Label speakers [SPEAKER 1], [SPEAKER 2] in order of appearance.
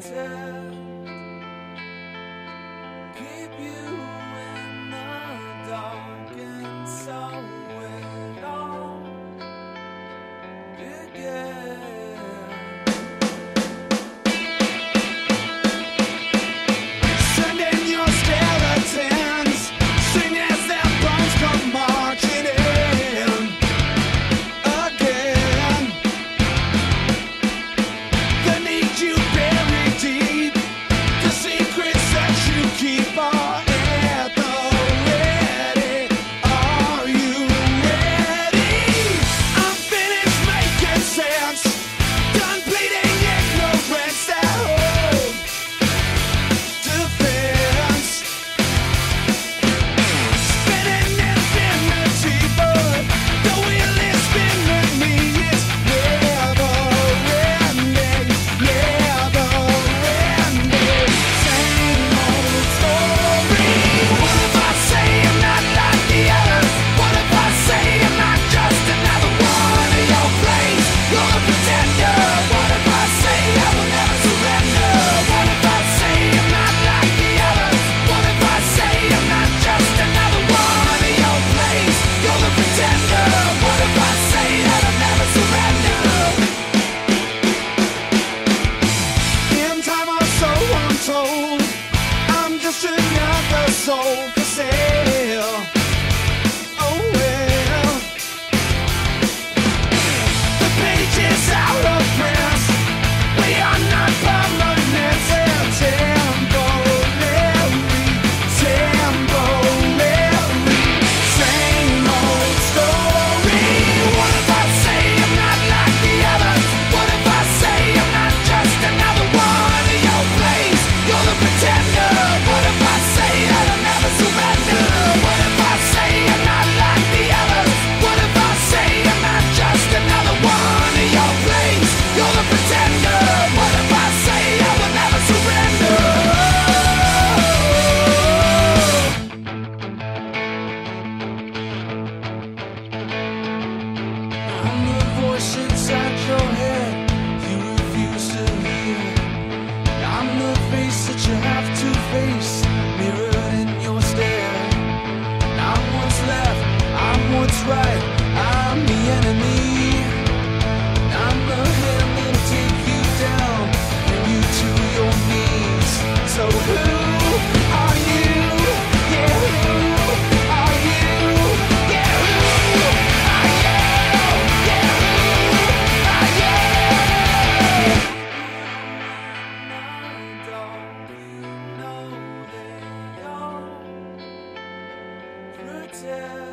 [SPEAKER 1] protect, Told I'm just another soul for sale. since I your hair. Yeah.